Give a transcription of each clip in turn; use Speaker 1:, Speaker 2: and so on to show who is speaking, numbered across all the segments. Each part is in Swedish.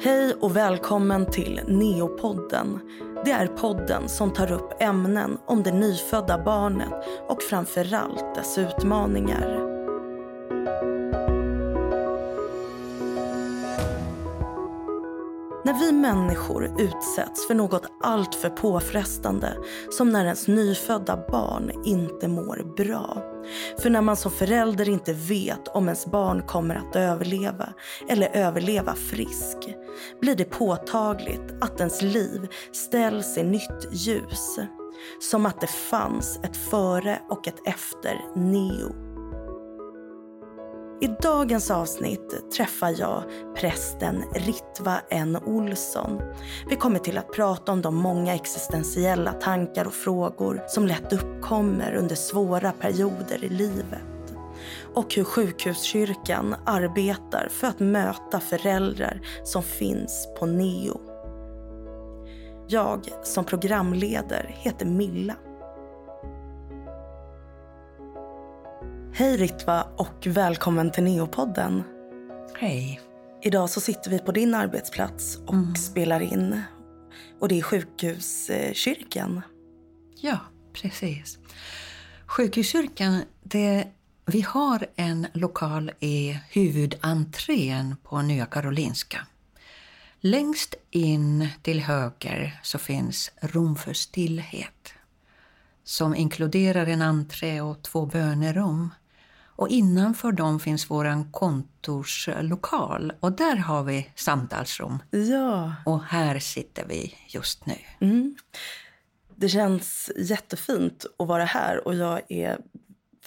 Speaker 1: Hej och välkommen till Neopodden. Det är podden som tar upp ämnen om det nyfödda barnet och framförallt dess utmaningar. Vi människor utsätts för något alltför påfrestande som när ens nyfödda barn inte mår bra. För när man som förälder inte vet om ens barn kommer att överleva eller överleva frisk blir det påtagligt att ens liv ställs i nytt ljus. Som att det fanns ett före och ett efter Neo. I dagens avsnitt träffar jag prästen Ritva N Olsson. Vi kommer till att prata om de många existentiella tankar och frågor som lätt uppkommer under svåra perioder i livet. Och hur sjukhuskyrkan arbetar för att möta föräldrar som finns på neo. Jag som programleder heter Milla. Hej Ritva och välkommen till Neopodden.
Speaker 2: Hej.
Speaker 1: Idag så sitter vi på din arbetsplats och mm. spelar in. Och det är Sjukhuskyrkan.
Speaker 2: Ja, precis. Sjukhuskyrkan, det, vi har en lokal i huvudentrén på Nya Karolinska. Längst in till höger så finns rum för stillhet som inkluderar en entré och två bönerum. Och innanför dem finns vår kontorslokal och där har vi samtalsrum.
Speaker 1: Ja.
Speaker 2: Och här sitter vi just nu.
Speaker 1: Mm. Det känns jättefint att vara här och jag är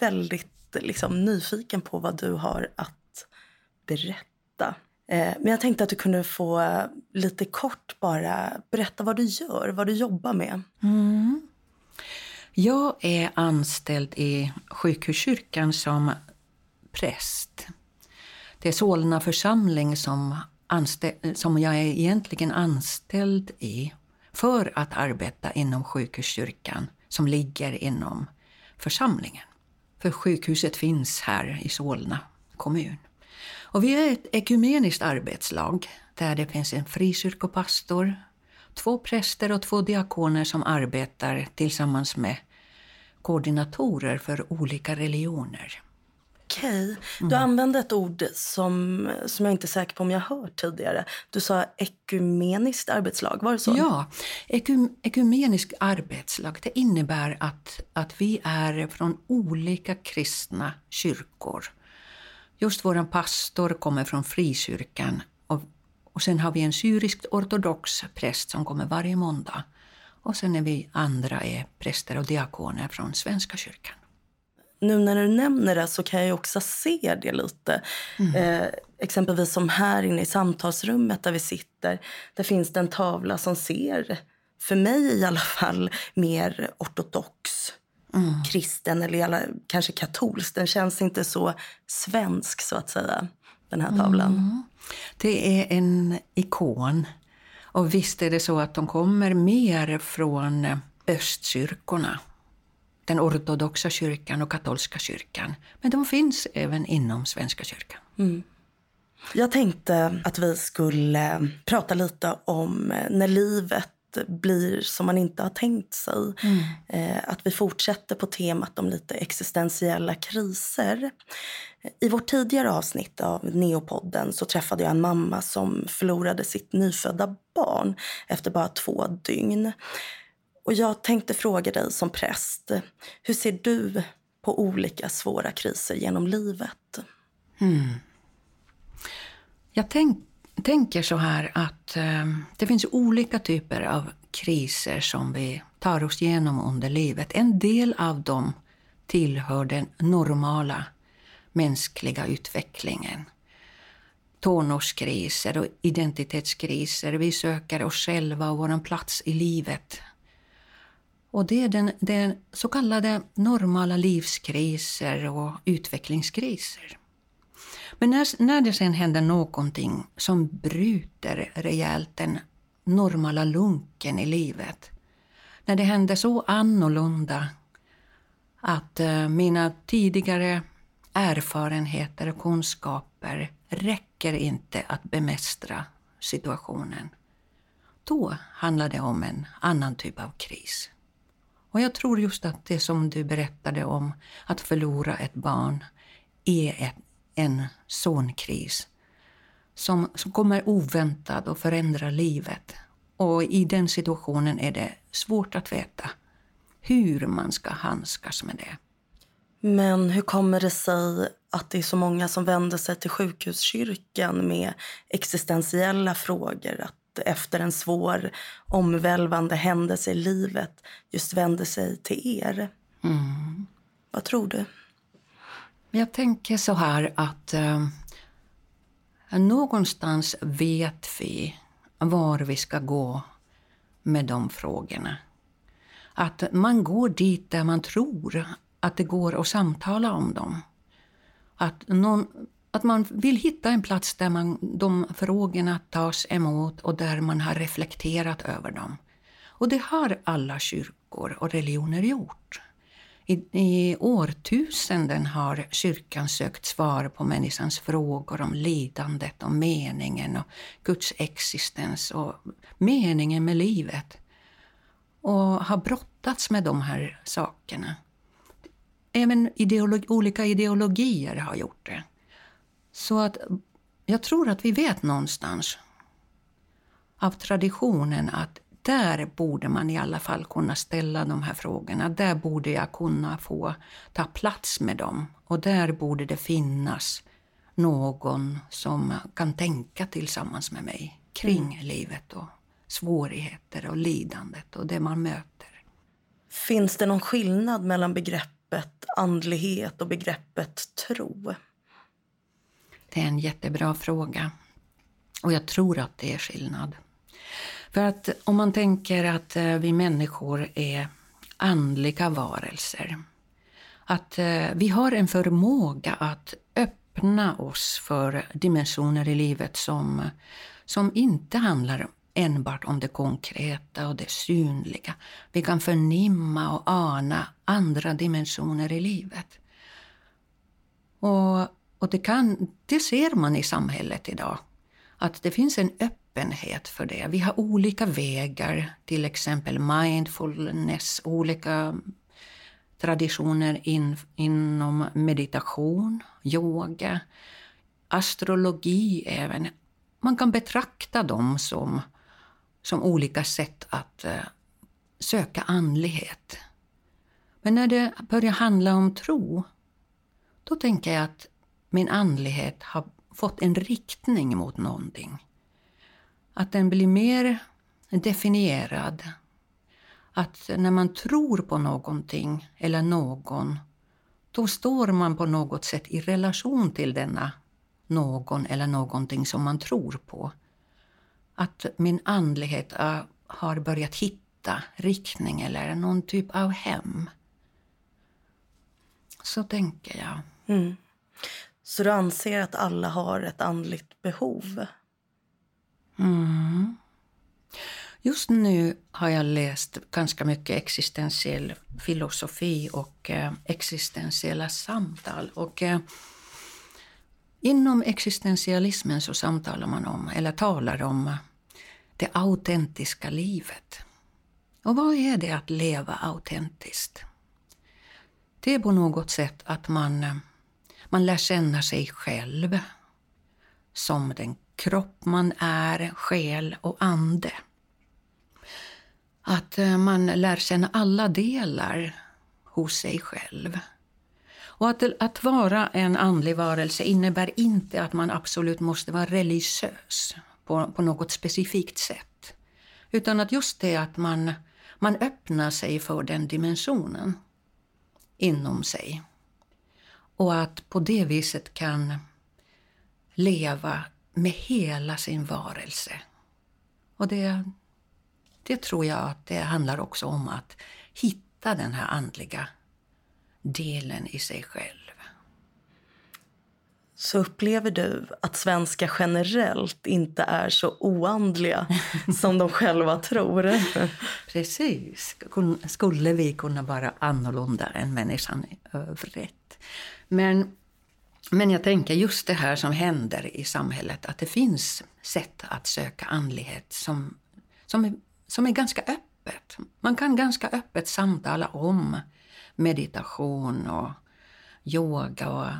Speaker 1: väldigt liksom, nyfiken på vad du har att berätta. Eh, men jag tänkte att du kunde få lite kort bara berätta vad du gör, vad du jobbar med.
Speaker 2: Mm. Jag är anställd i Sjukhuskyrkan som präst. Det är Solna församling som, som jag är egentligen anställd i för att arbeta inom Sjukhuskyrkan som ligger inom församlingen. För sjukhuset finns här i Solna kommun. Och vi är ett ekumeniskt arbetslag där det finns en frikyrkopastor, två präster och två diakoner som arbetar tillsammans med koordinatorer för olika religioner.
Speaker 1: Okej. Du mm. använde ett ord som, som jag inte är säker på om jag hört tidigare. Du sa ekumeniskt arbetslag, var det så?
Speaker 2: Ja, ekum, ekumeniskt arbetslag det innebär att, att vi är från olika kristna kyrkor. Just vår pastor kommer från frikyrkan och, sen har vi en syrisk ortodox präst som kommer varje måndag. Och sen är vi andra är präster och diakoner från Svenska kyrkan
Speaker 1: nu när du nämner det så kan jag också se det lite. Mm. Eh, exempelvis som här inne i samtalsrummet där vi sitter. Där finns det en tavla som ser, för mig i alla fall, mer ortodox. Mm. kristen eller alla, kanske katolsk. Den känns inte så svensk så att säga, den här tavlan. Mm.
Speaker 2: Det är en ikon. Och visst är det så att de kommer mer från östkyrkorna den ortodoxa kyrkan och katolska kyrkan. Men de finns även inom Svenska kyrkan. Mm.
Speaker 1: Jag tänkte att vi skulle prata lite om när livet blir som man inte har tänkt sig. Mm. Eh, att vi fortsätter på temat om lite existentiella kriser. I vårt tidigare avsnitt av Neopodden så träffade jag en mamma som förlorade sitt nyfödda barn efter bara två dygn. Och jag tänkte fråga dig som präst, hur ser du på olika svåra kriser genom livet? Mm.
Speaker 2: Jag tänk, tänker så här att eh, det finns olika typer av kriser som vi tar oss igenom under livet. En del av dem tillhör den normala mänskliga utvecklingen. Tonårskriser och identitetskriser. Vi söker oss själva och vår plats i livet och det är den, den så kallade normala livskriser och utvecklingskriser. Men när, när det sen händer någonting som bryter rejält den normala lunken i livet, när det händer så annorlunda att eh, mina tidigare erfarenheter och kunskaper räcker inte att bemästra situationen, då handlar det om en annan typ av kris. Och jag tror just att det som du berättade om, att förlora ett barn, är ett, en sån kris som, som kommer oväntat och förändrar livet. Och i den situationen är det svårt att veta hur man ska handskas med det.
Speaker 1: Men hur kommer det sig att det är så många som vänder sig till sjukhuskyrkan med existentiella frågor? Att efter en svår, omvälvande händelse i livet just vänder sig till er? Mm. Vad tror du?
Speaker 2: Jag tänker så här att eh, någonstans vet vi var vi ska gå med de frågorna. Att man går dit där man tror att det går att samtala om dem. Att, någon, att man vill hitta en plats där man, de frågorna tas emot och där man har reflekterat över dem. Och det har alla kyrkor och religioner gjort. I, I årtusenden har kyrkan sökt svar på människans frågor om lidandet och meningen och Guds existens och meningen med livet. Och har brottats med de här sakerna. Även ideologi, olika ideologier har gjort det. Så att jag tror att vi vet någonstans av traditionen att där borde man i alla fall kunna ställa de här frågorna. Där borde jag kunna få ta plats med dem. Och där borde det finnas någon som kan tänka tillsammans med mig kring mm. livet och svårigheter och lidandet och det man möter.
Speaker 1: Finns det någon skillnad mellan begreppet andlighet och begreppet tro?
Speaker 2: Det är en jättebra fråga. Och jag tror att det är skillnad. För att om man tänker att eh, vi människor är andliga varelser. Att eh, vi har en förmåga att öppna oss för dimensioner i livet som, som inte handlar enbart om det konkreta och det synliga. Vi kan förnimma och ana andra dimensioner i livet. Och, och det, kan, det ser man i samhället idag. Att det finns en öppenhet öppenhet för det. Vi har olika vägar, till exempel mindfulness, olika traditioner in, inom meditation, yoga, astrologi även. Man kan betrakta dem som, som olika sätt att uh, söka andlighet. Men när det börjar handla om tro, då tänker jag att min andlighet har fått en riktning mot någonting. Att den blir mer definierad. Att när man tror på någonting eller någon, då står man på något sätt i relation till denna någon eller någonting som man tror på. Att min andlighet ah, har börjat hitta riktning eller någon typ av hem. Så tänker jag. Mm.
Speaker 1: Så du anser att alla har ett andligt behov?
Speaker 2: Mm. Just nu har jag läst ganska mycket existentiell filosofi och eh, existentiella samtal. Och, eh, inom existentialismen så samtalar man om, eller talar om, det autentiska livet. Och vad är det att leva autentiskt? Det är på något sätt att man, eh, man lär känna sig själv som den kropp man är, själ och ande. Att eh, man lär känna alla delar hos sig själv. Och att, att vara en andlig varelse innebär inte att man absolut måste vara religiös på, på något specifikt sätt. Utan att just det att man, man öppnar sig för den dimensionen inom sig. Och att på det viset kan leva med hela sin varelse. Och det, det tror jag att det handlar också om att hitta den här andliga delen i sig själv.
Speaker 1: Så upplever du att svenskar generellt inte är så oandliga som de själva tror?
Speaker 2: Precis. Skulle vi kunna vara annorlunda än människan i övrigt? Men men jag tänker just det här som händer i samhället, att det finns sätt att söka andlighet som, som, är, som är ganska öppet. Man kan ganska öppet samtala om meditation och yoga och,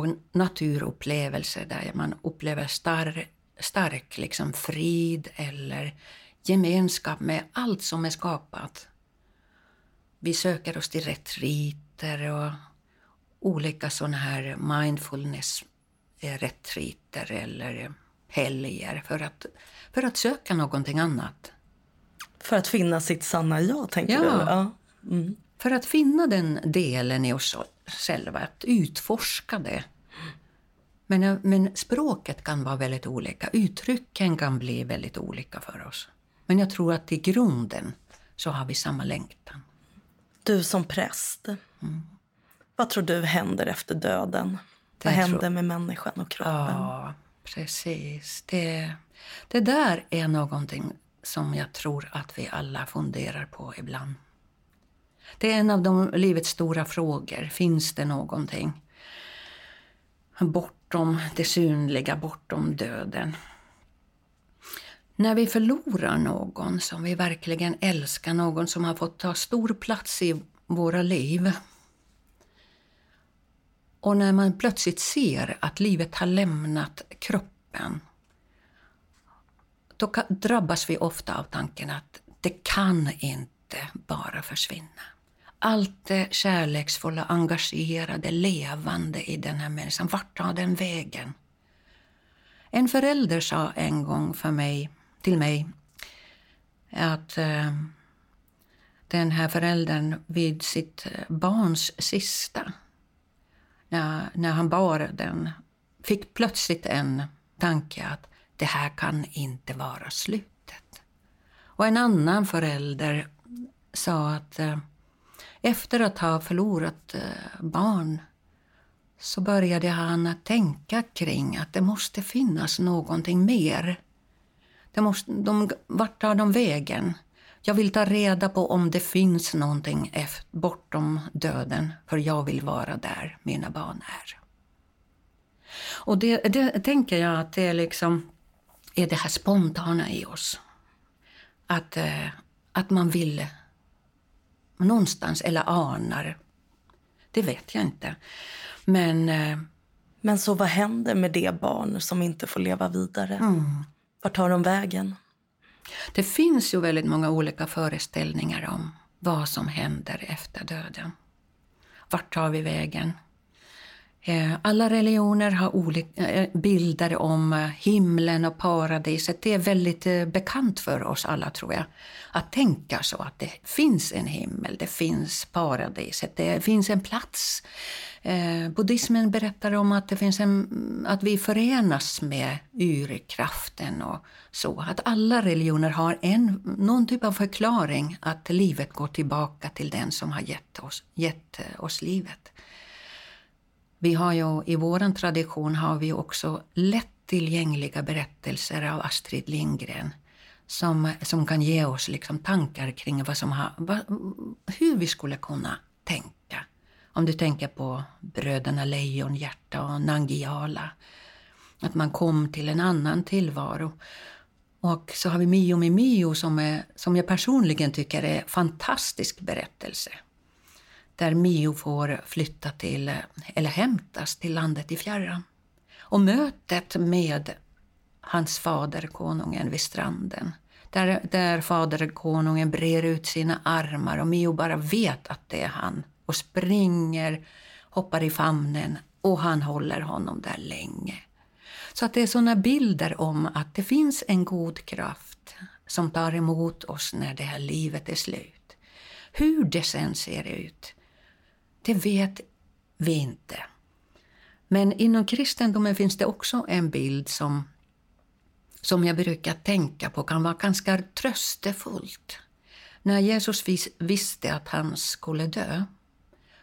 Speaker 2: och naturupplevelser där man upplever star, stark liksom frid eller gemenskap med allt som är skapat. Vi söker oss till retriter och olika sådana här mindfulness-retriter eller helger för att, för att söka någonting annat.
Speaker 1: För att finna sitt sanna jag, tänker
Speaker 2: ja.
Speaker 1: du? Ja. Mm.
Speaker 2: För att finna den delen i oss själva, att utforska det. Men, men språket kan vara väldigt olika, uttrycken kan bli väldigt olika för oss. Men jag tror att i grunden så har vi samma längtan.
Speaker 1: Du som präst, mm. Vad tror du händer efter döden? Det vad händer tror... med människan och kroppen?
Speaker 2: Ja, precis. Det, det där är någonting som jag tror att vi alla funderar på ibland. Det är en av de livets stora frågor. Finns det någonting bortom det synliga, bortom döden? När vi förlorar någon som vi verkligen älskar, någon som har fått ta stor plats i våra liv. Och när man plötsligt ser att livet har lämnat kroppen då drabbas vi ofta av tanken att det kan inte bara försvinna. Allt det kärleksfulla, engagerade, levande i den här människan, vart tar den vägen? En förälder sa en gång för mig till mig att eh, den här föräldern vid sitt barns sista, när, när han bar den, fick plötsligt en tanke att det här kan inte vara slutet. Och en annan förälder sa att eh, efter att ha förlorat eh, barn så började han tänka kring att det måste finnas någonting mer det måste, de, vart tar de vägen? Jag vill ta reda på om det finns någonting efter, bortom döden, för jag vill vara där mina barn är. Och det, det tänker jag att det är liksom är det här spontana i oss. Att, eh, att man vill någonstans, eller anar. Det vet jag inte. Men... Eh,
Speaker 1: Men så vad händer med det barn som inte får leva vidare? Mm. Vart tar de vägen?
Speaker 2: Det finns ju väldigt många olika föreställningar om vad som händer efter döden. Vart tar vi vägen? Eh, alla religioner har olika eh, bilder om eh, himlen och paradiset. Det är väldigt bekant för oss alla, tror jag, att tänka så att det finns en himmel, det finns paradiset, det finns en plats. buddhismen berättar om att, det finns en, att vi förenas med urkraften och så. Att alla religioner har en, någon typ av förklaring att livet går tillbaka till den som har gett oss, gett oss livet. Vi har ju, I vår tradition har vi också lättillgängliga berättelser av Astrid Lindgren som, som kan ge oss liksom tankar kring vad som har, vad, hur vi skulle kunna tänka. Om du tänker på bröderna Lejonhjärta och Nangiala. Att man kom till en annan tillvaro. Och så har vi Mio med Mio som, är, som jag personligen tycker är en fantastisk berättelse där Mio får flytta till, eller hämtas till landet i fjärran. Och mötet med hans fader, konungen, vid stranden. Där, där fader, konungen, brer ut sina armar och Mio bara vet att det är han och springer, hoppar i famnen och han håller honom där länge. Så att det är såna bilder om att det finns en god kraft som tar emot oss när det här livet är slut. Hur det sen ser ut, det vet vi inte. Men inom kristendomen finns det också en bild som, som jag brukar tänka på kan vara ganska tröstefullt. När Jesus vis, visste att han skulle dö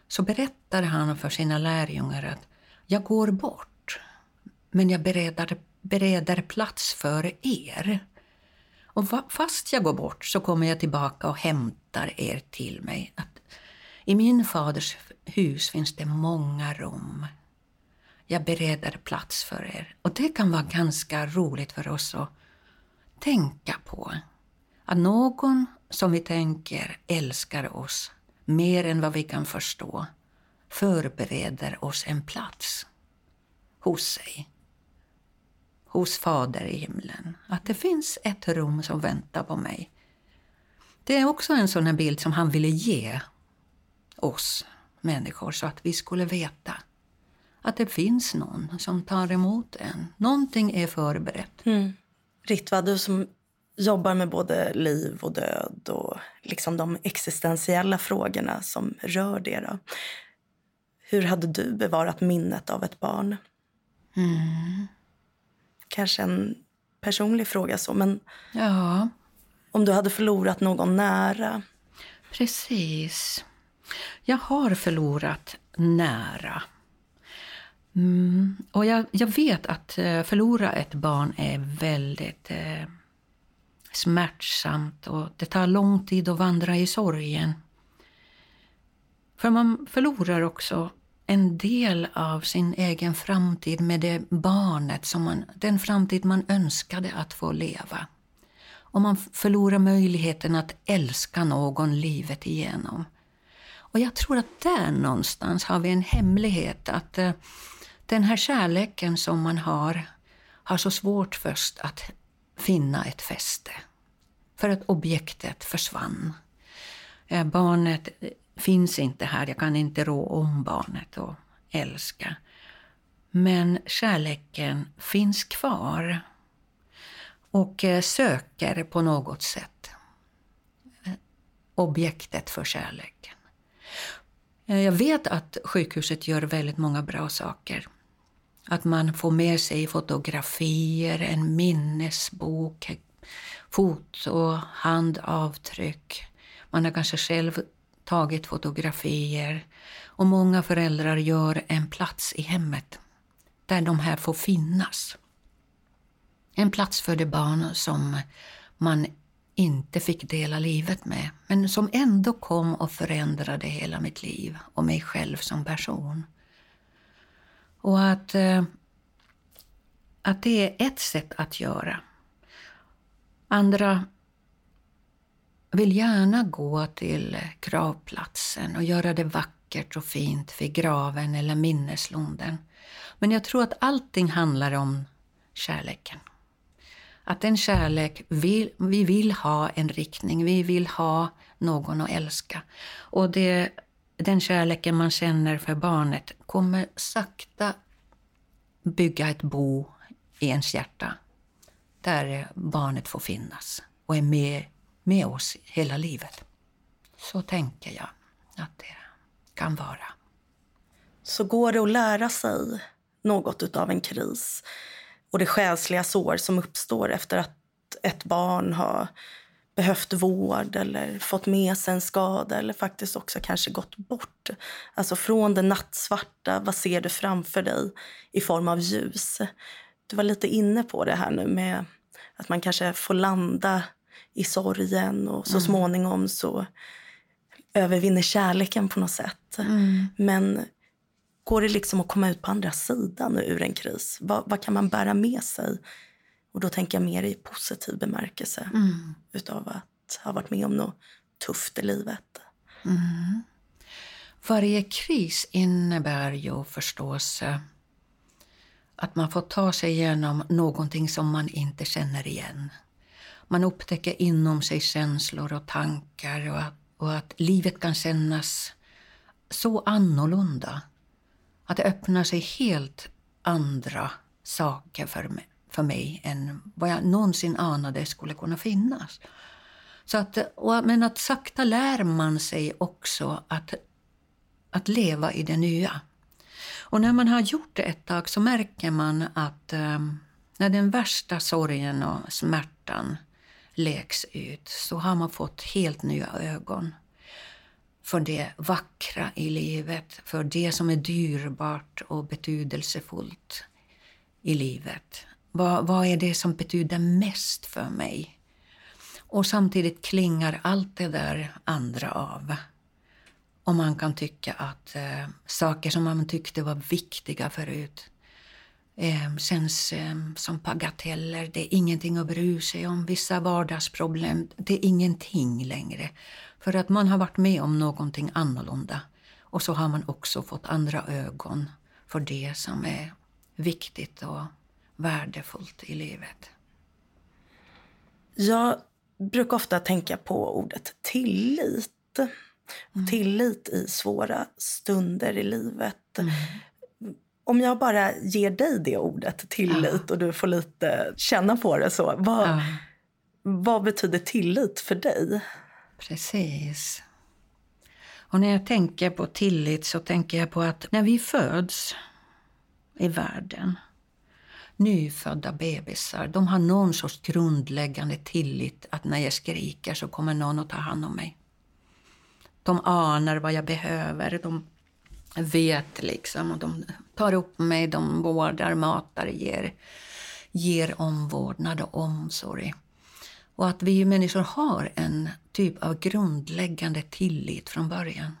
Speaker 2: så berättade han för sina lärjungar att jag går bort, men jag bereder, bereder plats för er. Och fast jag går bort så kommer jag tillbaka och hämtar er till mig. Att I min faders hus finns det många rum. jag bereder plats för er. Och det kan vara ganska roligt för oss att tänka på. Att någon som vi tänker älskar oss mer än vad vi kan förstå förbereder oss en plats hos sig. Hos Fader i himlen. Att det finns ett rum som väntar på mig. Det är också en sån här bild som han ville ge oss människor så att vi skulle veta att det finns någon som tar emot en. Någonting är förberett.
Speaker 1: Mm. Ritva, du som jobbar med både liv och död och liksom de existentiella frågorna som rör det. Då. Hur hade du bevarat minnet av ett barn?
Speaker 2: Mm.
Speaker 1: Kanske en personlig fråga, så, men
Speaker 2: ja.
Speaker 1: om du hade förlorat någon nära?
Speaker 2: Precis. Jag har förlorat nära. Mm. Och jag, jag, vet att eh, förlora ett barn är väldigt eh, smärtsamt och det tar lång tid att vandra i sorgen. För man förlorar också en del av sin egen framtid med det barnet, som man, den framtid man önskade att få leva. Och man förlorar möjligheten att älska någon livet igenom. Och jag tror att där någonstans har vi en hemlighet. Att eh, den här kärleken som man har, har så svårt först att finna ett fäste. För att objektet försvann. Eh, barnet eh, finns inte här, jag kan inte rå om barnet och älska. Men kärleken finns kvar och söker på något sätt objektet för kärleken. Eh, jag vet att sjukhuset gör väldigt många bra saker. Att man får med sig fotografier, en minnesbok, foto, handavtryck. Man har kanske själv tagit fotografier. Och många föräldrar gör en plats i hemmet där de här får finnas. En plats för det barn som man inte fick dela livet med, men som ändå kom och förändrade hela mitt liv och mig själv som person. Och att, eh, att det är ett sätt att göra. Andra vill gärna gå till gravplatsen och göra det vackert och fint vid graven eller minneslunden. Men jag tror att allting handlar om kärleken. Att den kärlek, vi, vi vill ha en riktning, vi vill ha någon att älska. Och det, den kärleken man känner för barnet kommer sakta bygga ett bo i ens hjärta. Där barnet får finnas och är med, med oss hela livet. Så tänker jag att det kan vara.
Speaker 1: Så går det att lära sig något av en kris och det själsliga sår som uppstår efter att ett barn har behövt vård eller fått med sig en skada eller faktiskt också kanske gått bort. Alltså från det nattsvarta, vad ser du framför dig i form av ljus? Du var lite inne på det här nu med att man kanske får landa i sorgen och så mm. småningom så övervinner kärleken på något sätt. Mm. Men går det liksom att komma ut på andra sidan ur en kris? Vad, vad, kan man bära med sig? Och då tänker jag mer i positiv bemärkelse mm. utav att ha varit med om något tufft i livet.
Speaker 2: Mm. Varje kris innebär ju förstås att man får ta sig igenom någonting som man inte känner igen. Man upptäcker inom sig känslor och tankar och att, och att livet kan kännas så annorlunda att det öppnar sig helt andra saker för mig, för mig än vad jag någonsin anade skulle kunna finnas. Så att, och, men att sakta lär man sig också att, att leva i det nya. Och när man har gjort det ett tag så märker man att um, när den värsta sorgen och smärtan läks ut så har man fått helt nya ögon för det vackra i livet, för det som är dyrbart och betydelsefullt i livet. Vad, vad är det som betyder mest för mig? Och samtidigt klingar allt det där andra av. Och man kan tycka att eh, saker som man tyckte var viktiga förut eh, känns eh, som bagateller. Det är ingenting att bry sig om. Vissa vardagsproblem, det är ingenting längre. För att man har varit med om någonting annorlunda. Och så har man också fått andra ögon för det som är viktigt och värdefullt i livet.
Speaker 1: Jag brukar ofta tänka på ordet tillit. Mm. Tillit i svåra stunder i livet. Mm. Om jag bara ger dig det ordet, tillit, ja. och du får lite känna på det. så. Vad, ja. vad betyder tillit för dig?
Speaker 2: Precis. Och när jag tänker på tillit så tänker jag på att när vi föds i världen nyfödda bebisar, de har någon sorts grundläggande tillit att när jag skriker så kommer någon att ta hand om mig. De anar vad jag behöver, de vet liksom och de tar upp mig, de vårdar, matar, ger, ger omvårdnad och omsorg. Och att vi människor har en typ av grundläggande tillit från början.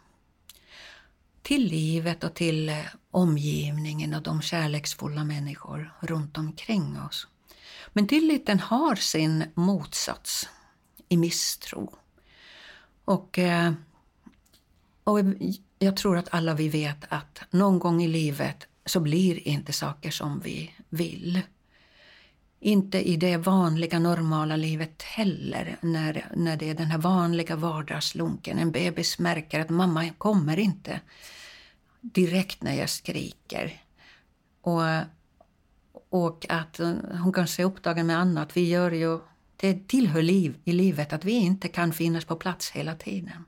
Speaker 2: Till livet och till eh, omgivningen och de kärleksfulla människor runt omkring oss. Men tilliten har sin motsats i misstro. Och, eh, och jag tror att alla vi vet att någon gång i livet så blir inte saker som vi vill. Inte i det vanliga normala livet heller, när, när det är den här vanliga vardagslunken. En bebis märker att mamma kommer inte direkt när jag skriker. Och, och att hon kanske är upptagen med annat. Vi gör ju, det tillhör liv, i livet att vi inte kan finnas på plats hela tiden.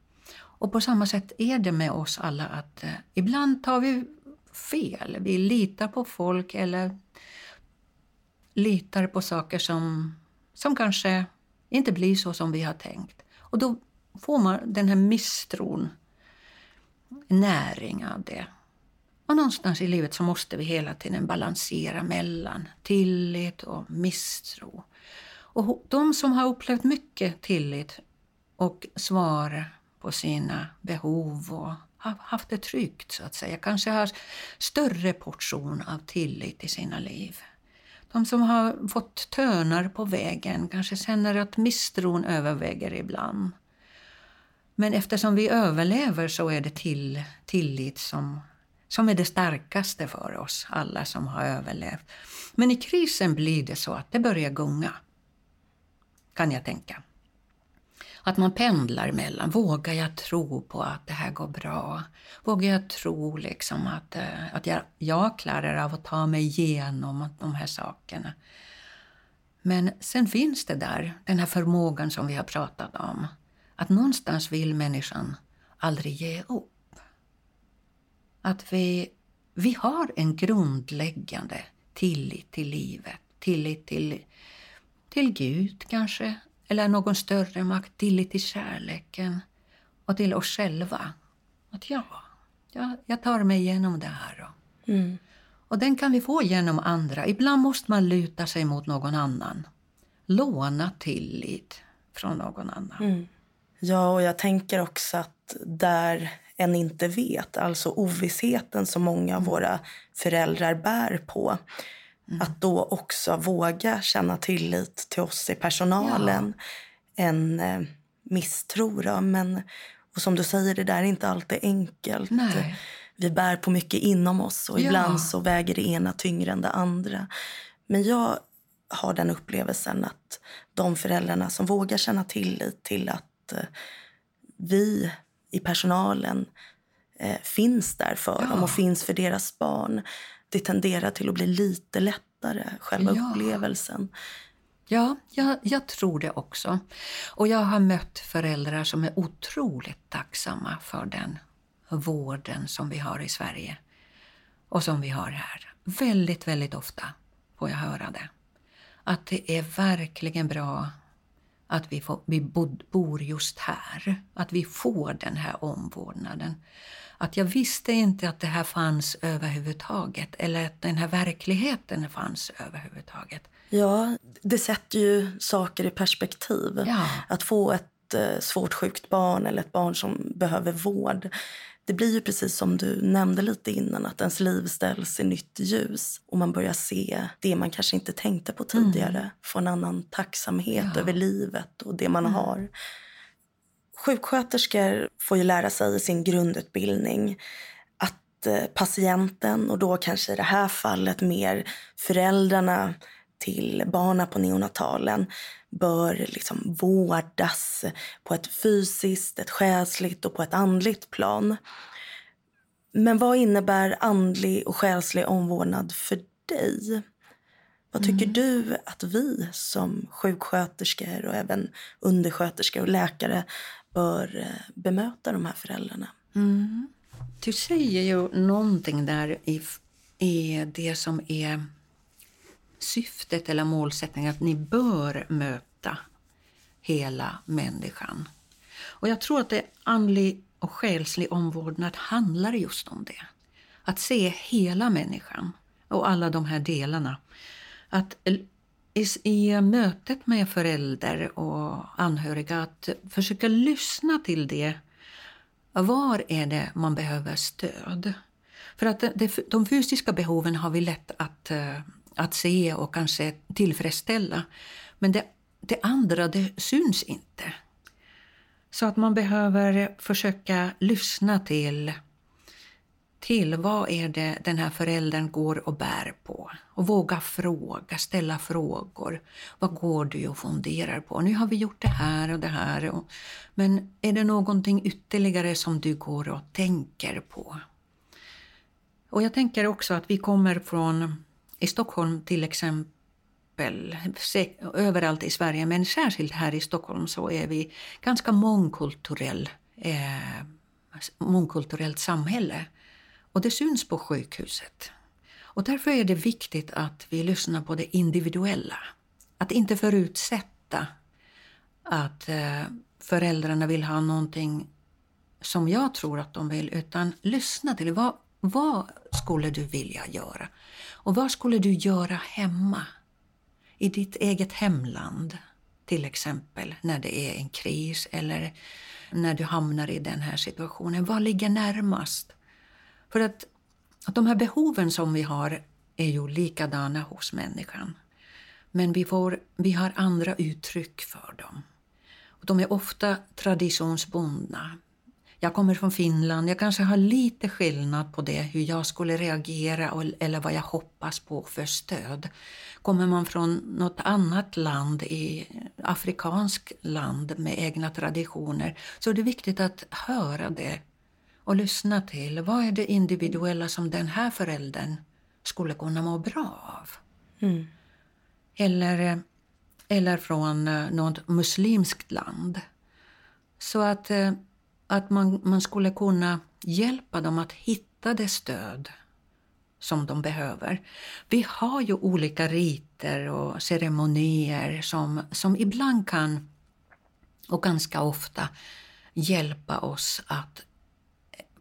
Speaker 2: Och på samma sätt är det med oss alla att eh, ibland tar vi fel. Vi litar på folk eller litar på saker som, som kanske inte blir så som vi har tänkt. Och då får man den här misstron näring av det. Och någonstans i livet så måste vi hela tiden balansera mellan tillit och misstro. Och de som har upplevt mycket tillit och svar på sina behov och haft det tryggt, så att säga, kanske har större portion av tillit i sina liv. De som har fått törnar på vägen kanske känner att misstron överväger ibland. Men eftersom vi överlever så är det till, tillit som, som är det starkaste för oss alla som har överlevt. Men i krisen blir det så att det börjar gunga. Kan jag tänka. Att man pendlar mellan, vågar jag tro på att det här går bra? Vågar jag tro liksom att, eh, att jag, jag klarar av att ta mig igenom de här sakerna? Men sen finns det där, den här förmågan som vi har pratat om. Att någonstans vill människan aldrig ge upp. Att vi, vi har en grundläggande tillit till livet, tillit till, till Gud kanske, eller någon större makt, tillit till kärleken och till oss själva. Att ja, jag, jag tar mig igenom det här. Mm. Och den kan vi få genom andra. Ibland måste man luta sig mot någon annan. Låna tillit från någon annan. Mm.
Speaker 1: Ja, och jag tänker också att där en inte vet, alltså ovissheten som många av mm. våra föräldrar bär på. Mm. Att då också våga känna tillit till oss i personalen. Ja. En eh, misstro då. Men, och som du säger, det där är inte alltid enkelt.
Speaker 2: Nej.
Speaker 1: Vi bär på mycket inom oss och ja. ibland så väger det ena tyngre än det andra. Men jag har den upplevelsen att de föräldrarna som vågar känna tillit till att Eh, vi i personalen eh, finns där för ja. dem och finns för deras barn. Det tenderar till att bli lite lättare, själva ja. upplevelsen.
Speaker 2: Ja, jag, jag, tror det också. Och jag har mött föräldrar som är otroligt tacksamma för den vården som vi har i Sverige och som vi har här. Väldigt, väldigt ofta får jag höra det. Att det är verkligen bra att vi, får, vi bor just här. Att vi får den här omvårdnaden. Att jag visste inte att det här fanns överhuvudtaget eller att den här verkligheten fanns överhuvudtaget.
Speaker 1: Ja, det sätter ju saker i perspektiv. Ja. Att få ett eh, svårt sjukt barn eller ett barn som behöver vård. Det blir ju precis som du nämnde lite innan att ens liv ställs i nytt ljus och man börjar se det man kanske inte tänkte på tidigare. Mm. Få en annan tacksamhet ja. över livet och det man mm. har. Sjuksköterskor får ju lära sig i sin grundutbildning att eh, patienten, och då kanske i det här fallet mer föräldrarna till barnen på neonatalen bör liksom vårdas på ett fysiskt, ett själsligt och på ett andligt plan. Men vad innebär andlig och själslig omvårdnad för dig? Vad tycker mm. du att vi som sjuksköterskor och även undersköterskor och läkare bör eh, bemöta de här föräldrarna?
Speaker 2: Mm. Du säger ju någonting där i, i det som är syftet eller målsättningen att ni bör möta hela människan. Och jag tror att det andlig och själslig omvårdnad handlar just om det. Att se hela människan och alla de här delarna. Att i, i mötet med förälder och anhöriga att försöka lyssna till det. Var är det man behöver stöd? För att de fysiska behoven har vi lätt att eh, att se och kanske tillfredsställa. Men det, det andra, det syns inte. Så att man behöver försöka lyssna till, till vad är det den här föräldern går och bär på. Och våga fråga, ställa frågor. Vad går du och funderar på? Nu har vi gjort det här och det här. Och, men är det någonting ytterligare som du går och tänker på? Och jag tänker också att vi kommer från i Stockholm till exempel, överallt i Sverige, men särskilt här i Stockholm så är vi ganska mångkulturell, eh, mångkulturellt samhälle. Och det syns på sjukhuset. Och därför är det viktigt att vi lyssnar på det individuella. Att inte förutsätta att eh, föräldrarna vill ha någonting som jag tror att de vill, utan lyssna till vad, vad skulle du vilja göra? Och vad skulle du göra hemma? I ditt eget hemland, till exempel, när det är en kris eller när du hamnar i den här situationen. Vad ligger närmast? För att, att de här behoven som vi har är ju likadana hos människan. Men vi, får, vi har andra uttryck för dem. Och de är ofta traditionsbundna. Jag kommer från Finland, jag kanske har lite skillnad på det, hur jag skulle reagera eller vad jag hoppas på för stöd. Kommer man från något annat land, i afrikansk land med egna traditioner, så är det viktigt att höra det och lyssna till. Vad är det individuella som den här föräldern skulle kunna må bra av? Mm. Eller, eller från eh, något muslimskt land. Så att eh, att man, man skulle kunna hjälpa dem att hitta det stöd som de behöver. Vi har ju olika riter och ceremonier som, som ibland kan, och ganska ofta, hjälpa oss att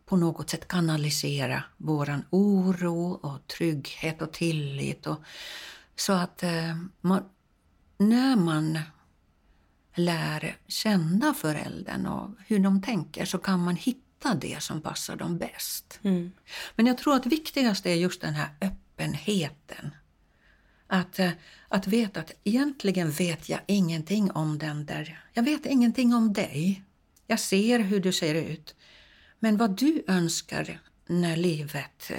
Speaker 2: på något sätt kanalisera vår oro och trygghet och tillit. Och, så att eh, man, när man lär känna föräldern och hur de tänker så kan man hitta det som passar dem bäst. Mm. Men jag tror att viktigast är just den här öppenheten. Att, eh, att veta att egentligen vet jag ingenting om den där. Jag vet ingenting om dig. Jag ser hur du ser ut. Men vad du önskar när livet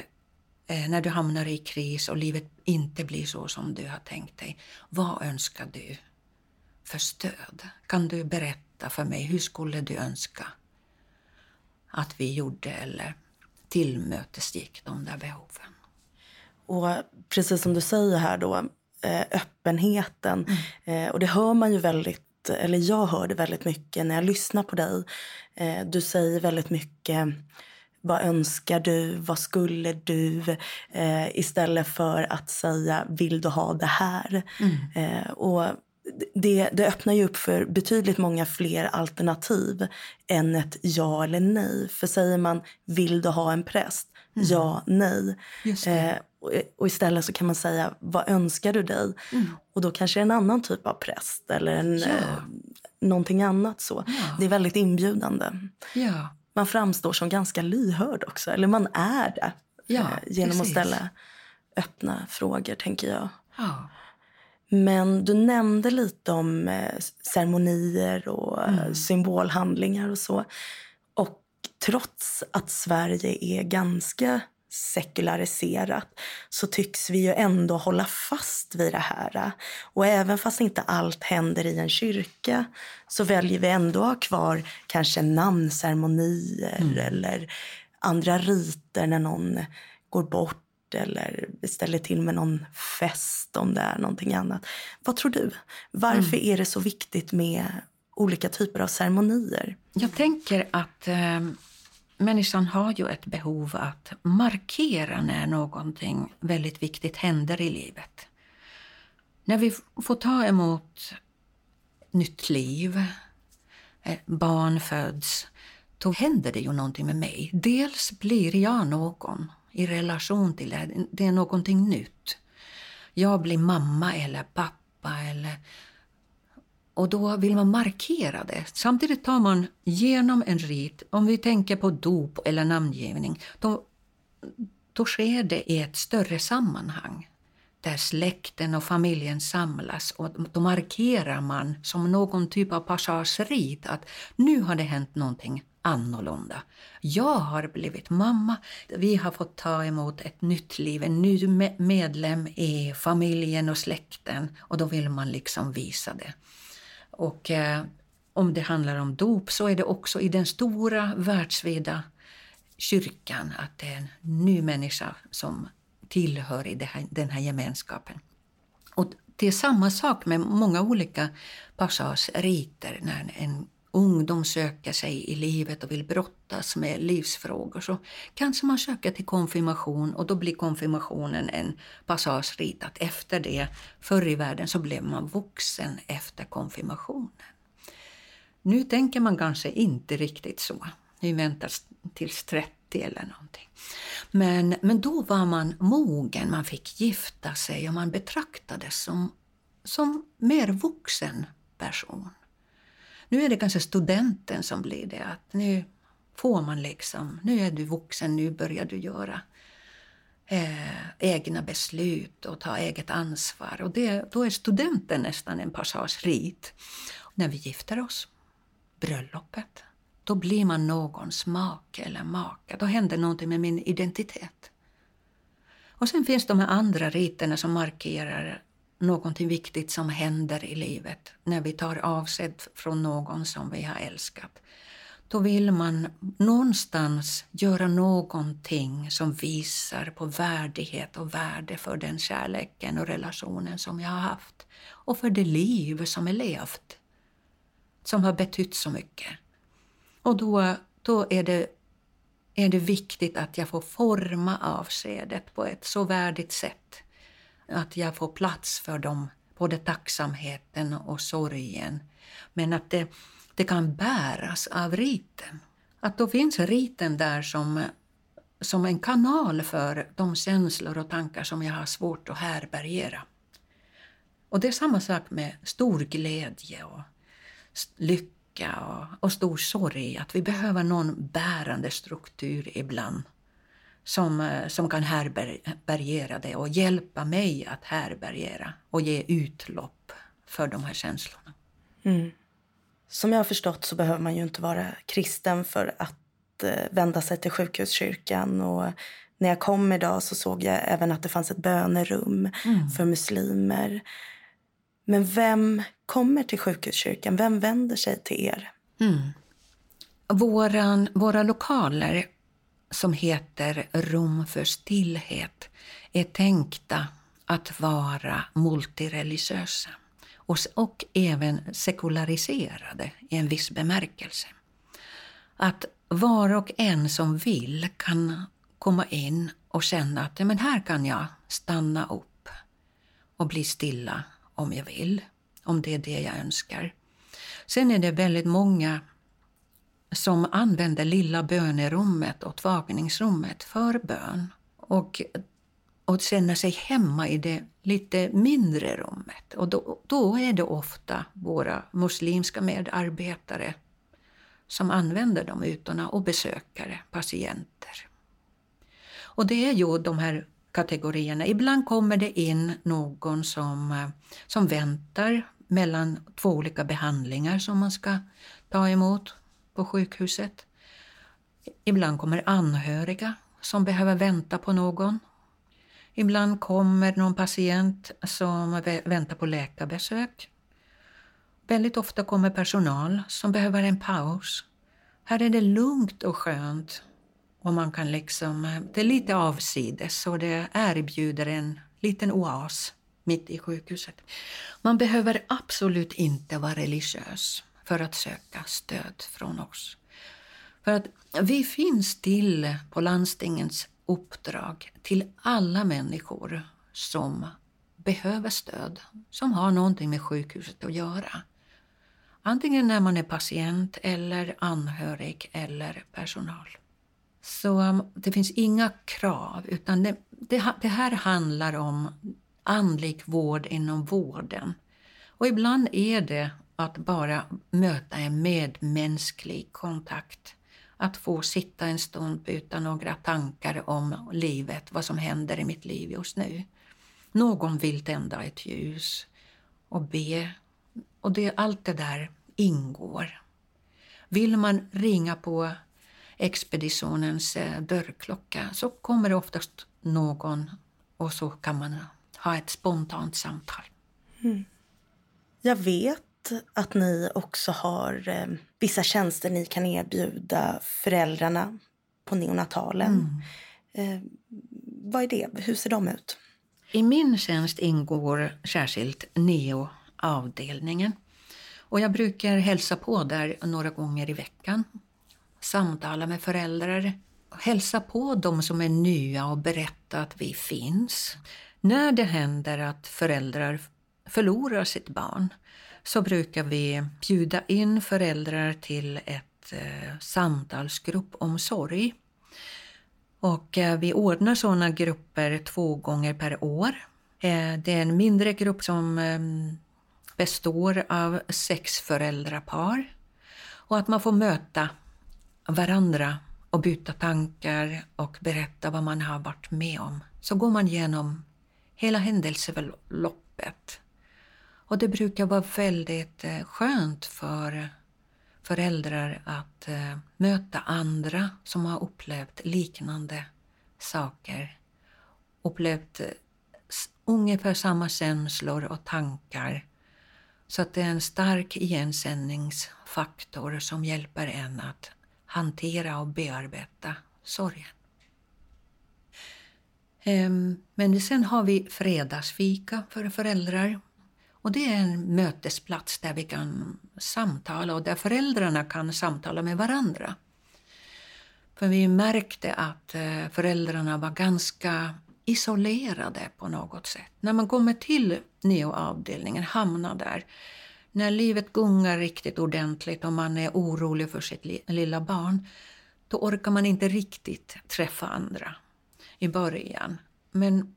Speaker 2: eh, när du hamnar i kris och livet inte blir så som du har tänkt dig. Vad önskar du? För stöd? Kan du berätta för mig, hur skulle du önska att vi gjorde eller tillmötesgick de där behoven?
Speaker 1: Och precis som du säger här då, eh, öppenheten. Mm. Eh, och det hör man ju väldigt, eller jag hör det väldigt mycket när jag lyssnar på dig. Eh, du säger väldigt mycket vad önskar du? Vad skulle du? Eh, istället för att säga vill du ha det här? Mm. Eh, och det, det öppnar ju upp för betydligt många fler alternativ än ett ja eller nej. För säger man vill du ha en präst? Mm. Ja, nej. Eh, och, och, istället så kan man säga vad önskar du dig? Mm. Och då kanske en annan typ av präst eller en, ja. eh, någonting annat så. Ja. Det är väldigt inbjudande.
Speaker 2: Ja.
Speaker 1: man framstår som ganska lyhörd också. Eller man är det. Eh, genom
Speaker 2: precis.
Speaker 1: att ställa öppna frågor, tänker jag. Men du nämnde lite om eh, ceremonier och eh, symbolhandlingar och så. Och trots att Sverige är ganska sekulariserat så tycks vi ju ändå hålla fast vid det här. Och även fast inte allt händer i en kyrka så väljer vi ändå att ha kvar kanske namnceremonier eller andra riter när någon går bort eller ställer till med någon fest om det är någonting annat. Vad tror du? Varför är det så viktigt med olika typer av ceremonier?
Speaker 2: Jag tänker att eh, människan har ju ett behov att markera när någonting väldigt viktigt händer i livet. När vi får ta emot nytt liv, eh, barn föds, då händer det ju någonting med mig. Dels blir jag någon i relation till det. Det är någonting nytt. Jag blir mamma eller pappa eller och då vill man markera det. Samtidigt tar man genom en rit, om vi tänker på dop eller namngivning, då, då sker det i ett större sammanhang där släkten och familjen samlas och då markerar man som någon typ av passagerit att nu har det hänt någonting annorlunda. Jag har blivit mamma, vi har fått ta emot ett nytt liv, en ny medlem i familjen och släkten och då vill man liksom visa det. Och eh, om det handlar om dop så är det också i den stora världsvida kyrkan att det är en ny människa som tillhör i det här, den här gemenskapen. Och det är samma sak med många olika passageriter när en ungdom söker sig i livet och vill brottas med livsfrågor så kanske man söker till konfirmation och då blir konfirmationen en passage ritat efter det, förr i världen så blev man vuxen efter konfirmationen. Nu tänker man kanske inte riktigt så. Nu väntar tills 30 eller någonting. Men, men då var man mogen, man fick gifta sig och man betraktades som, som mer vuxen person. Nu är det kanske studenten som blir det, att nu får man liksom, nu är du vuxen, nu börjar du göra eh, egna beslut och ta eget ansvar. Och det, då är studenten nästan en passagerit. När vi gifter oss, bröllopet, då blir man någons make eller maka. Då händer någonting med min identitet. Och sen finns de här andra riterna som markerar någonting viktigt som händer i livet när vi tar avsked från någon som vi har älskat. Då vill man någonstans göra någonting som visar på värdighet och värde för den kärleken och relationen som jag har haft och för det liv som är levt, som har betytt så mycket. Och då, då är, det, är det viktigt att jag får forma avskedet på ett så värdigt sätt att jag får plats för dem, både tacksamheten och sorgen. Men att det, det kan bäras av riten. Att då finns riten där som, som en kanal för de känslor och tankar som jag har svårt att härbärgera. Och det är samma sak med stor glädje och lycka och, och stor sorg. Att vi behöver någon bärande struktur ibland som, som kan härbärgera det och hjälpa mig att härbärgera och ge utlopp för de här känslorna.
Speaker 1: Mm. Som jag har förstått så behöver man ju inte vara kristen för att eh, vända sig till sjukhuskyrkan. Och när jag kom idag så såg jag även att det fanns ett bönerum
Speaker 2: Mm.
Speaker 1: för muslimer. Men vem kommer till sjukhuskyrkan? Vem vänder sig till er?
Speaker 2: Mm. Våran, våra lokaler som heter Rum för stillhet är tänkta att vara multireligiösa och, och även sekulariserade i en viss bemärkelse. Att var och en som vill kan komma in och känna att men här kan jag stanna upp och bli stilla om jag vill, om det är det jag önskar. Sen är det väldigt många som använder lilla bönerummet och tvagningsrummet för bön och, och känner sig hemma i det lite mindre rummet. Och då, då är det ofta våra muslimska medarbetare som använder de ytorna och besökare, patienter. Och det är ju de här kategorierna. Ibland kommer det in någon som, som väntar mellan två olika behandlingar som man ska ta emot på sjukhuset. Ibland kommer anhöriga som behöver vänta på någon. Ibland kommer någon patient som väntar på läkarbesök. Väldigt ofta kommer personal som behöver en paus. Här är det lugnt och skönt och man kan liksom, det är lite avsides och det erbjuder en liten oas mitt i sjukhuset. Man behöver absolut inte vara religiös för att söka stöd från oss. För att vi finns till på landstingens uppdrag till alla människor som behöver stöd, som har någonting med sjukhuset att göra. Antingen när man är patient eller anhörig eller personal. Så um, det finns inga krav, utan det, det, det här handlar om andlig vård inom vården. Och ibland är det att bara möta en medmänsklig kontakt. Att få sitta en stund utan några tankar om livet, vad som händer i mitt liv just nu. Någon vill tända ett ljus och be. Och det, allt det där ingår. Vill man ringa på expeditionens eh, dörrklocka så kommer det oftast någon och så kan man ha ett spontant samtal. Mm.
Speaker 1: Jag vet att ni också har eh, vissa tjänster ni kan erbjuda föräldrarna på neonatalen. Mm. Eh, vad är det? Hur ser de ut?
Speaker 2: I min tjänst ingår särskilt neo-avdelningen. Och jag brukar hälsa på där några gånger i veckan. Samtala med föräldrar. Hälsa på de som är nya och berätta att vi finns. När det händer att föräldrar förlorar sitt barn så brukar vi bjuda in föräldrar till ett eh, samtalsgrupp om sorg. Och eh, vi ordnar sådana grupper två gånger per år. Eh, det är en mindre grupp som ehm, består av sex föräldrapar. Och att man får möta varandra och byta tankar och berätta vad man har varit med om. Så går man igenom hela händelseförloppet. Och det brukar vara väldigt eh, skönt för föräldrar att eh, möta andra som har upplevt liknande saker. Upplevt eh, ungefär samma känslor och tankar. Så att det är en stark igensändningsfaktor som hjälper en att hantera och bearbeta sorgen. Ehm, men sen har vi fredagsfika för föräldrar. Och det är en mötesplats där vi kan samtala och där föräldrarna kan samtala med varandra. För vi märkte att eh, föräldrarna var ganska isolerade på något sätt. När man kommer till neoavdelningen, hamnar där, när livet gungar riktigt ordentligt och man är orolig för sitt lilla barn, då orkar man inte riktigt träffa andra i början. Men,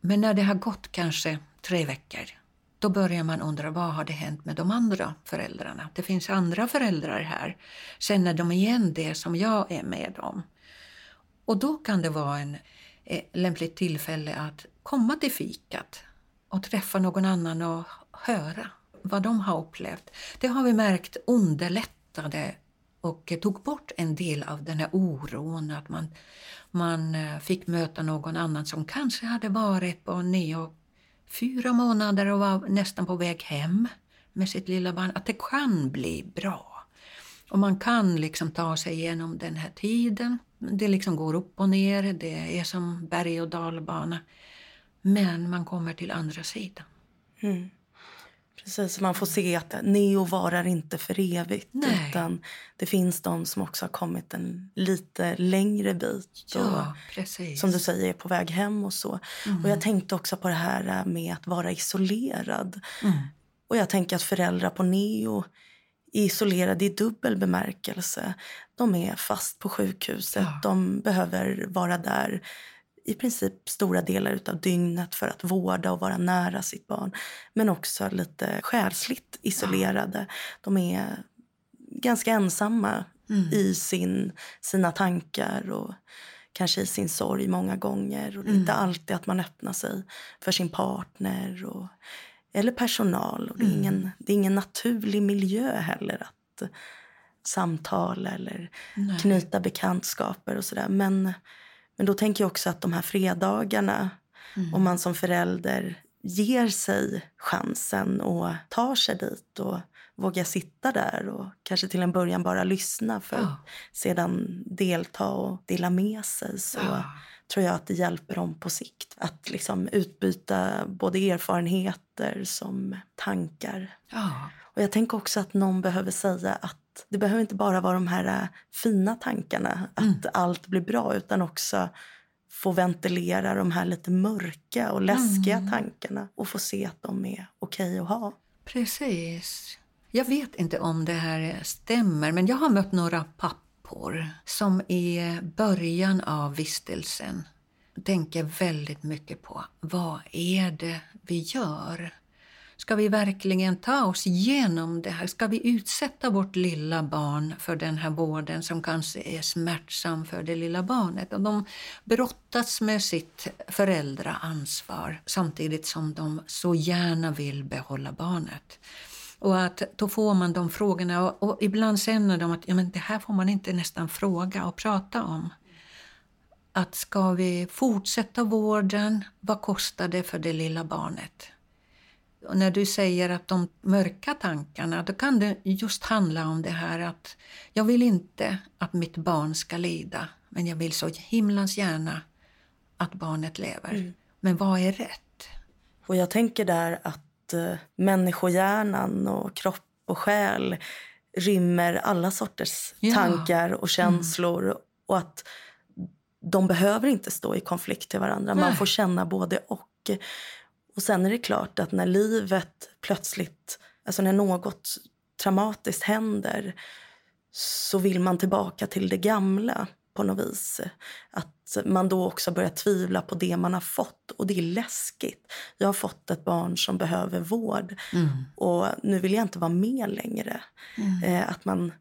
Speaker 2: men när det har gått kanske tre veckor, då börjar man undra vad har det hänt med de andra föräldrarna? Det finns andra föräldrar här. Känner de igen det som jag är med om? Och då kan det vara en eh, lämpligt tillfälle att komma till fikat och träffa någon annan och höra vad de har upplevt. Det har vi märkt underlättade och tog bort en del av den här oron att man, man eh, fick möta någon annan som kanske hade varit på neo fyra månader och var nästan på väg hem med sitt lilla barn. Att det kan bli bra. Och man kan liksom ta sig igenom den här tiden. Det liksom går upp och ner, det är som berg och dalbana. Men man kommer till andra sidan. Mm.
Speaker 1: Precis, man får se att neo varar inte för evigt. Nej. Utan det finns de som också har kommit en lite längre bit.
Speaker 2: Ja, precis.
Speaker 1: Som du säger, är på väg hem och så. Mm. Och jag tänkte också på det här med att vara isolerad. Mm. Och jag tänker att föräldrar på neo är isolerade i dubbel bemärkelse. De är fast på sjukhuset. Ja. De behöver vara där i princip stora delar av dygnet för att vårda och vara nära sitt barn. Men också lite själsligt isolerade. De är ganska ensamma mm. i sin, sina tankar och kanske i sin sorg många gånger. Och är inte mm. alltid att man öppnar sig för sin partner och, eller personal. Och det, är mm. ingen, det är ingen naturlig miljö heller att samtala eller Nej. knyta bekantskaper och sådär. Men, men då tänker jag också att de här fredagarna, mm. om man som förälder ger sig chansen och tar sig dit och vågar sitta där och kanske till en början bara lyssna för att sedan delta och dela med sig så ja. tror jag att det hjälper dem på sikt. Att liksom utbyta både erfarenheter som tankar. Ja. Och jag tänker också att någon behöver säga att det behöver inte bara vara de här äh, fina tankarna, att mm. allt blir bra, utan också få ventilera de här lite mörka och läskiga mm. tankarna och få se att de är okej okay att ha.
Speaker 2: Precis. Jag vet inte om det här stämmer, men jag har mött några pappor som i början av vistelsen tänker väldigt mycket på vad är det vi gör? Ska vi verkligen ta oss igenom det här? Ska vi utsätta vårt lilla barn för den här vården som kanske är smärtsam för det lilla barnet? Och de brottas med sitt föräldraansvar samtidigt som de så gärna vill behålla barnet. Och att då får man de frågorna och, och ibland känner de att ja, men det här får man inte nästan fråga och prata om. Att ska vi fortsätta vården, vad kostar det för det lilla barnet? När du säger att de mörka tankarna, då kan det just handla om det här att jag vill inte att mitt barn ska lida, men jag vill så himlans gärna att barnet lever. Mm. Men vad är rätt?
Speaker 1: Och jag tänker där att uh, människohjärnan och kropp och själ rymmer alla sorters ja. tankar och känslor mm. och att de behöver inte stå i konflikt till varandra. Nej. Man får känna både och. Och sen är det klart att när livet plötsligt, alltså när något traumatiskt händer så vill man tillbaka till det gamla på något vis. Att man då också börjar tvivla på det man har fått. Och det är läskigt. Jag har fått ett barn som behöver vård mm. och nu vill jag inte vara med längre. Mm. Eh, att man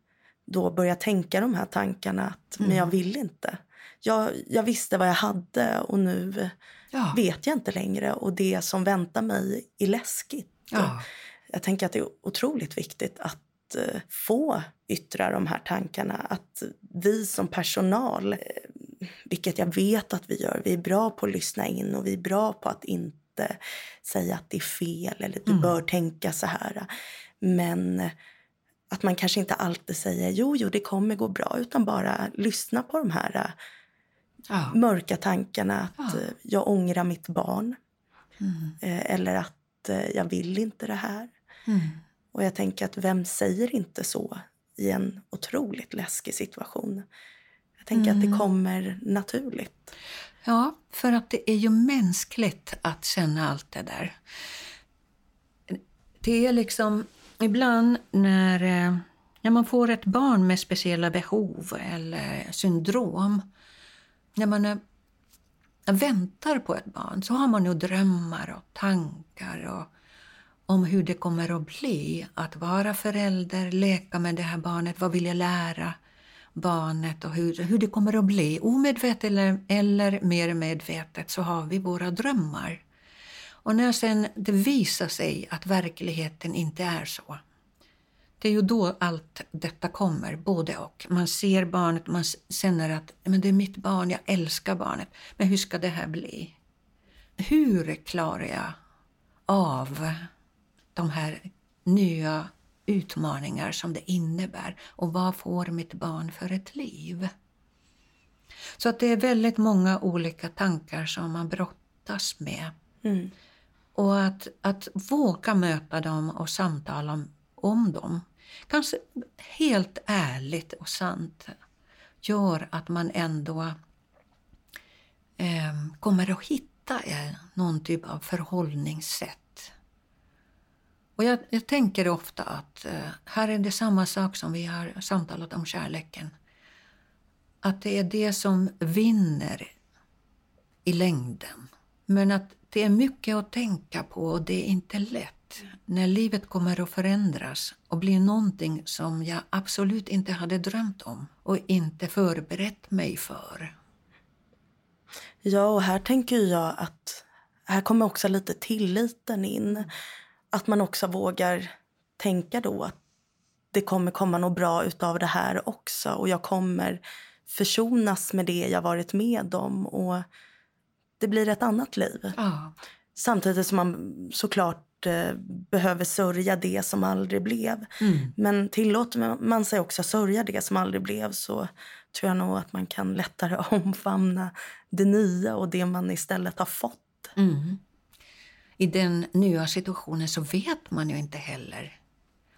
Speaker 1: då börjar tänka de här tankarna att mm. men jag vill inte. Jag, jag visste vad jag hade och nu ja. vet jag inte längre. Och det som väntar mig är läskigt. Ja. Jag tänker att det är otroligt viktigt att uh, få yttra de här tankarna. Att vi som personal, uh, vilket jag vet att vi gör, vi är bra på att lyssna in och vi är bra på att inte säga att det är fel eller du mm. bör tänka så här. Men att man kanske inte alltid säger jo, jo, det kommer gå bra, utan bara lyssna på de här ja. mörka tankarna att ja. Eh, jag ångrar mitt barn. Mm. Eh, eller att eh, jag vill inte det här. Mm. Och jag tänker att vem säger inte så i en otroligt läskig situation? Jag tänker mm. att det mm. kommer naturligt.
Speaker 2: Ja, för att det är ju mänskligt att känna allt det där. Det är liksom ibland när, när man får ett barn med speciella behov eller syndrom när man är, väntar på ett barn så har man ju drömmar och tankar och, om hur det kommer att bli att vara förälder, leka med det här barnet, vad vill jag lära barnet och hur, hur det kommer att bli. Omedvetet eller, eller mer medvetet så har vi våra drömmar. Och när sen det visar sig att verkligheten inte är så, det är ju då allt detta kommer, både och. Man ser barnet, man känner att men det är mitt barn, jag älskar barnet. Men hur ska det här bli? Hur klarar jag av de här nya utmaningar som det innebär och vad får mitt barn för ett liv? Så att det är väldigt många olika tankar som man brottas med. Mm. Och att, att våga möta dem och samtala om, om dem kanske helt ärligt och sant gör att man ändå eh, kommer att hitta eh, någon typ av förhållningssätt. Och jag, jag tänker ofta att eh, här är det samma sak som vi har samtalat om kärleken. Att det är det som vinner i längden. Men att det är mycket att tänka på och det är inte lätt när livet kommer att förändras och bli någonting som jag absolut inte hade drömt om och inte förberett mig för.
Speaker 1: Ja, och här tänker jag att här kommer också lite tilliten in. Att man också vågar tänka då att det kommer komma något bra utav det här också och jag kommer försonas med det jag varit med om och det blir ett annat liv.
Speaker 2: Ja.
Speaker 1: Samtidigt som man såklart behöver sörja det som aldrig blev.
Speaker 2: Mm.
Speaker 1: Men tillåter man sig också sörja det som aldrig blev så tror jag nog att man kan lättare omfamna det nya och det man istället har fått.
Speaker 2: Mm. I den nya situationen så vet man ju inte heller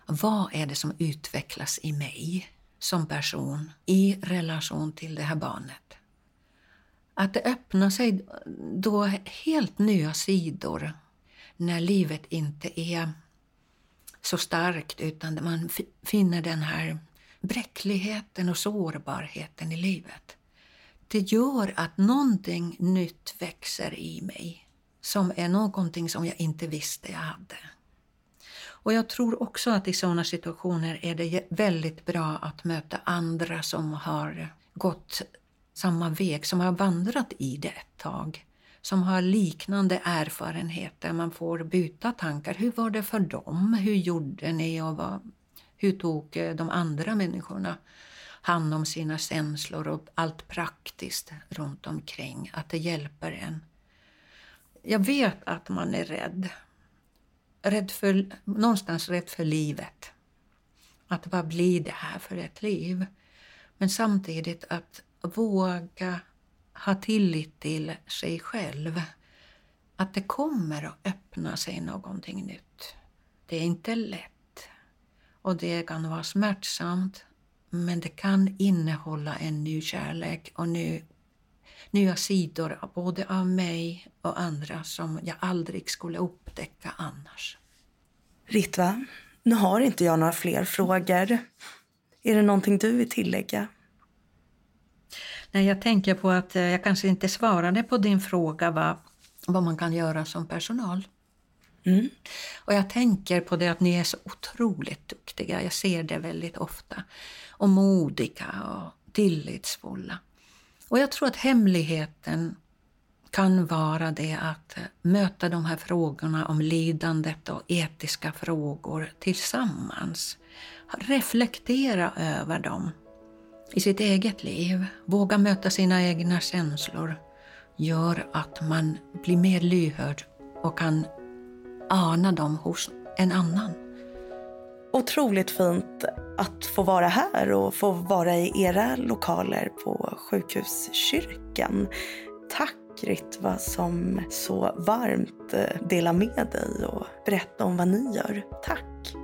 Speaker 2: vad är det som utvecklas i mig som person i relation till det här barnet. Att det öppnar sig då helt nya sidor när livet inte är så starkt utan man finner den här bräckligheten och sårbarheten i livet. Det gör att någonting nytt växer i mig som är någonting som jag inte visste jag hade. Och jag tror också att i sådana situationer är det väldigt bra att möta andra som har gått samma väg, som har vandrat i det ett tag. Som har liknande erfarenheter. Man får byta tankar. Hur var det för dem? Hur gjorde ni? Och vad, hur tog eh, de andra människorna hand om sina känslor och allt praktiskt runt omkring? Att det hjälper en. Jag vet att man är rädd. rädd för, någonstans rädd för livet. Att vad blir det här för ett liv? Men samtidigt att våga ha tillit till sig själv. Att det kommer att öppna sig någonting nytt. Det är inte lätt och det kan vara smärtsamt men det kan innehålla en ny kärlek och ny, nya sidor både av mig och andra som jag aldrig skulle upptäcka annars.
Speaker 1: Ritva, nu har inte jag några fler frågor. Är det någonting du vill tillägga?
Speaker 2: Nej, jag tänker på att eh, jag kanske inte svarade på din fråga vad, vad man kan göra som personal.
Speaker 1: Mm.
Speaker 2: Och jag tänker på det att ni är så otroligt duktiga, jag ser det väldigt ofta. Och modiga och tillitsfulla. Och jag tror att hemligheten kan vara det att möta de här frågorna om lidandet och etiska frågor tillsammans. Reflektera över dem i sitt eget liv, våga möta sina egna känslor gör att man blir mer lyhörd och kan ana dem hos en annan.
Speaker 1: Otroligt fint att få vara här och få vara i era lokaler på Sjukhuskyrkan. Tack Ritva som så varmt eh, delar med dig och berättar om vad ni gör. Tack!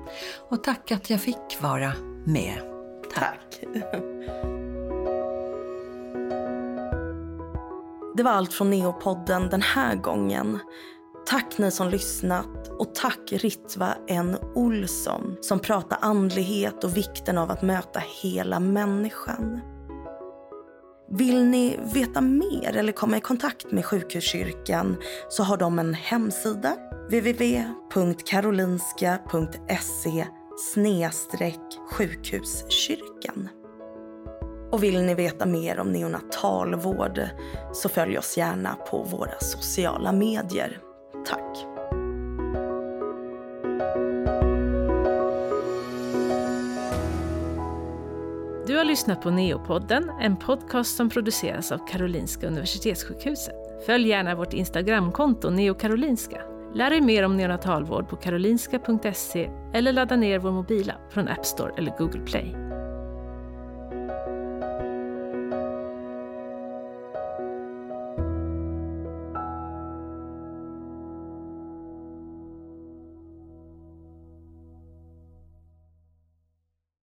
Speaker 2: Och tack att jag fick vara med.
Speaker 1: Tack. Det var allt från Neopodden den här gången. Tack ni som lyssnat och tack Ritva N Olsson som pratar andlighet och vikten av att möta hela människan. Vill ni veta mer eller komma i kontakt med Sjukhuskyrkan så har de en hemsida www.karolinska.se snedstreck sjukhuskyrkan. Och vill ni veta mer om neonatalvård så följ oss gärna på våra sociala medier. Tack!
Speaker 3: Du har lyssnat på Neopodden, en podcast som produceras av Karolinska Universitetssjukhuset. Följ gärna vårt Instagramkonto neokarolinska. Lär dig mer om neonatalvård på karolinska.se eller ladda ner vår mobilapp från App Store eller Google Play.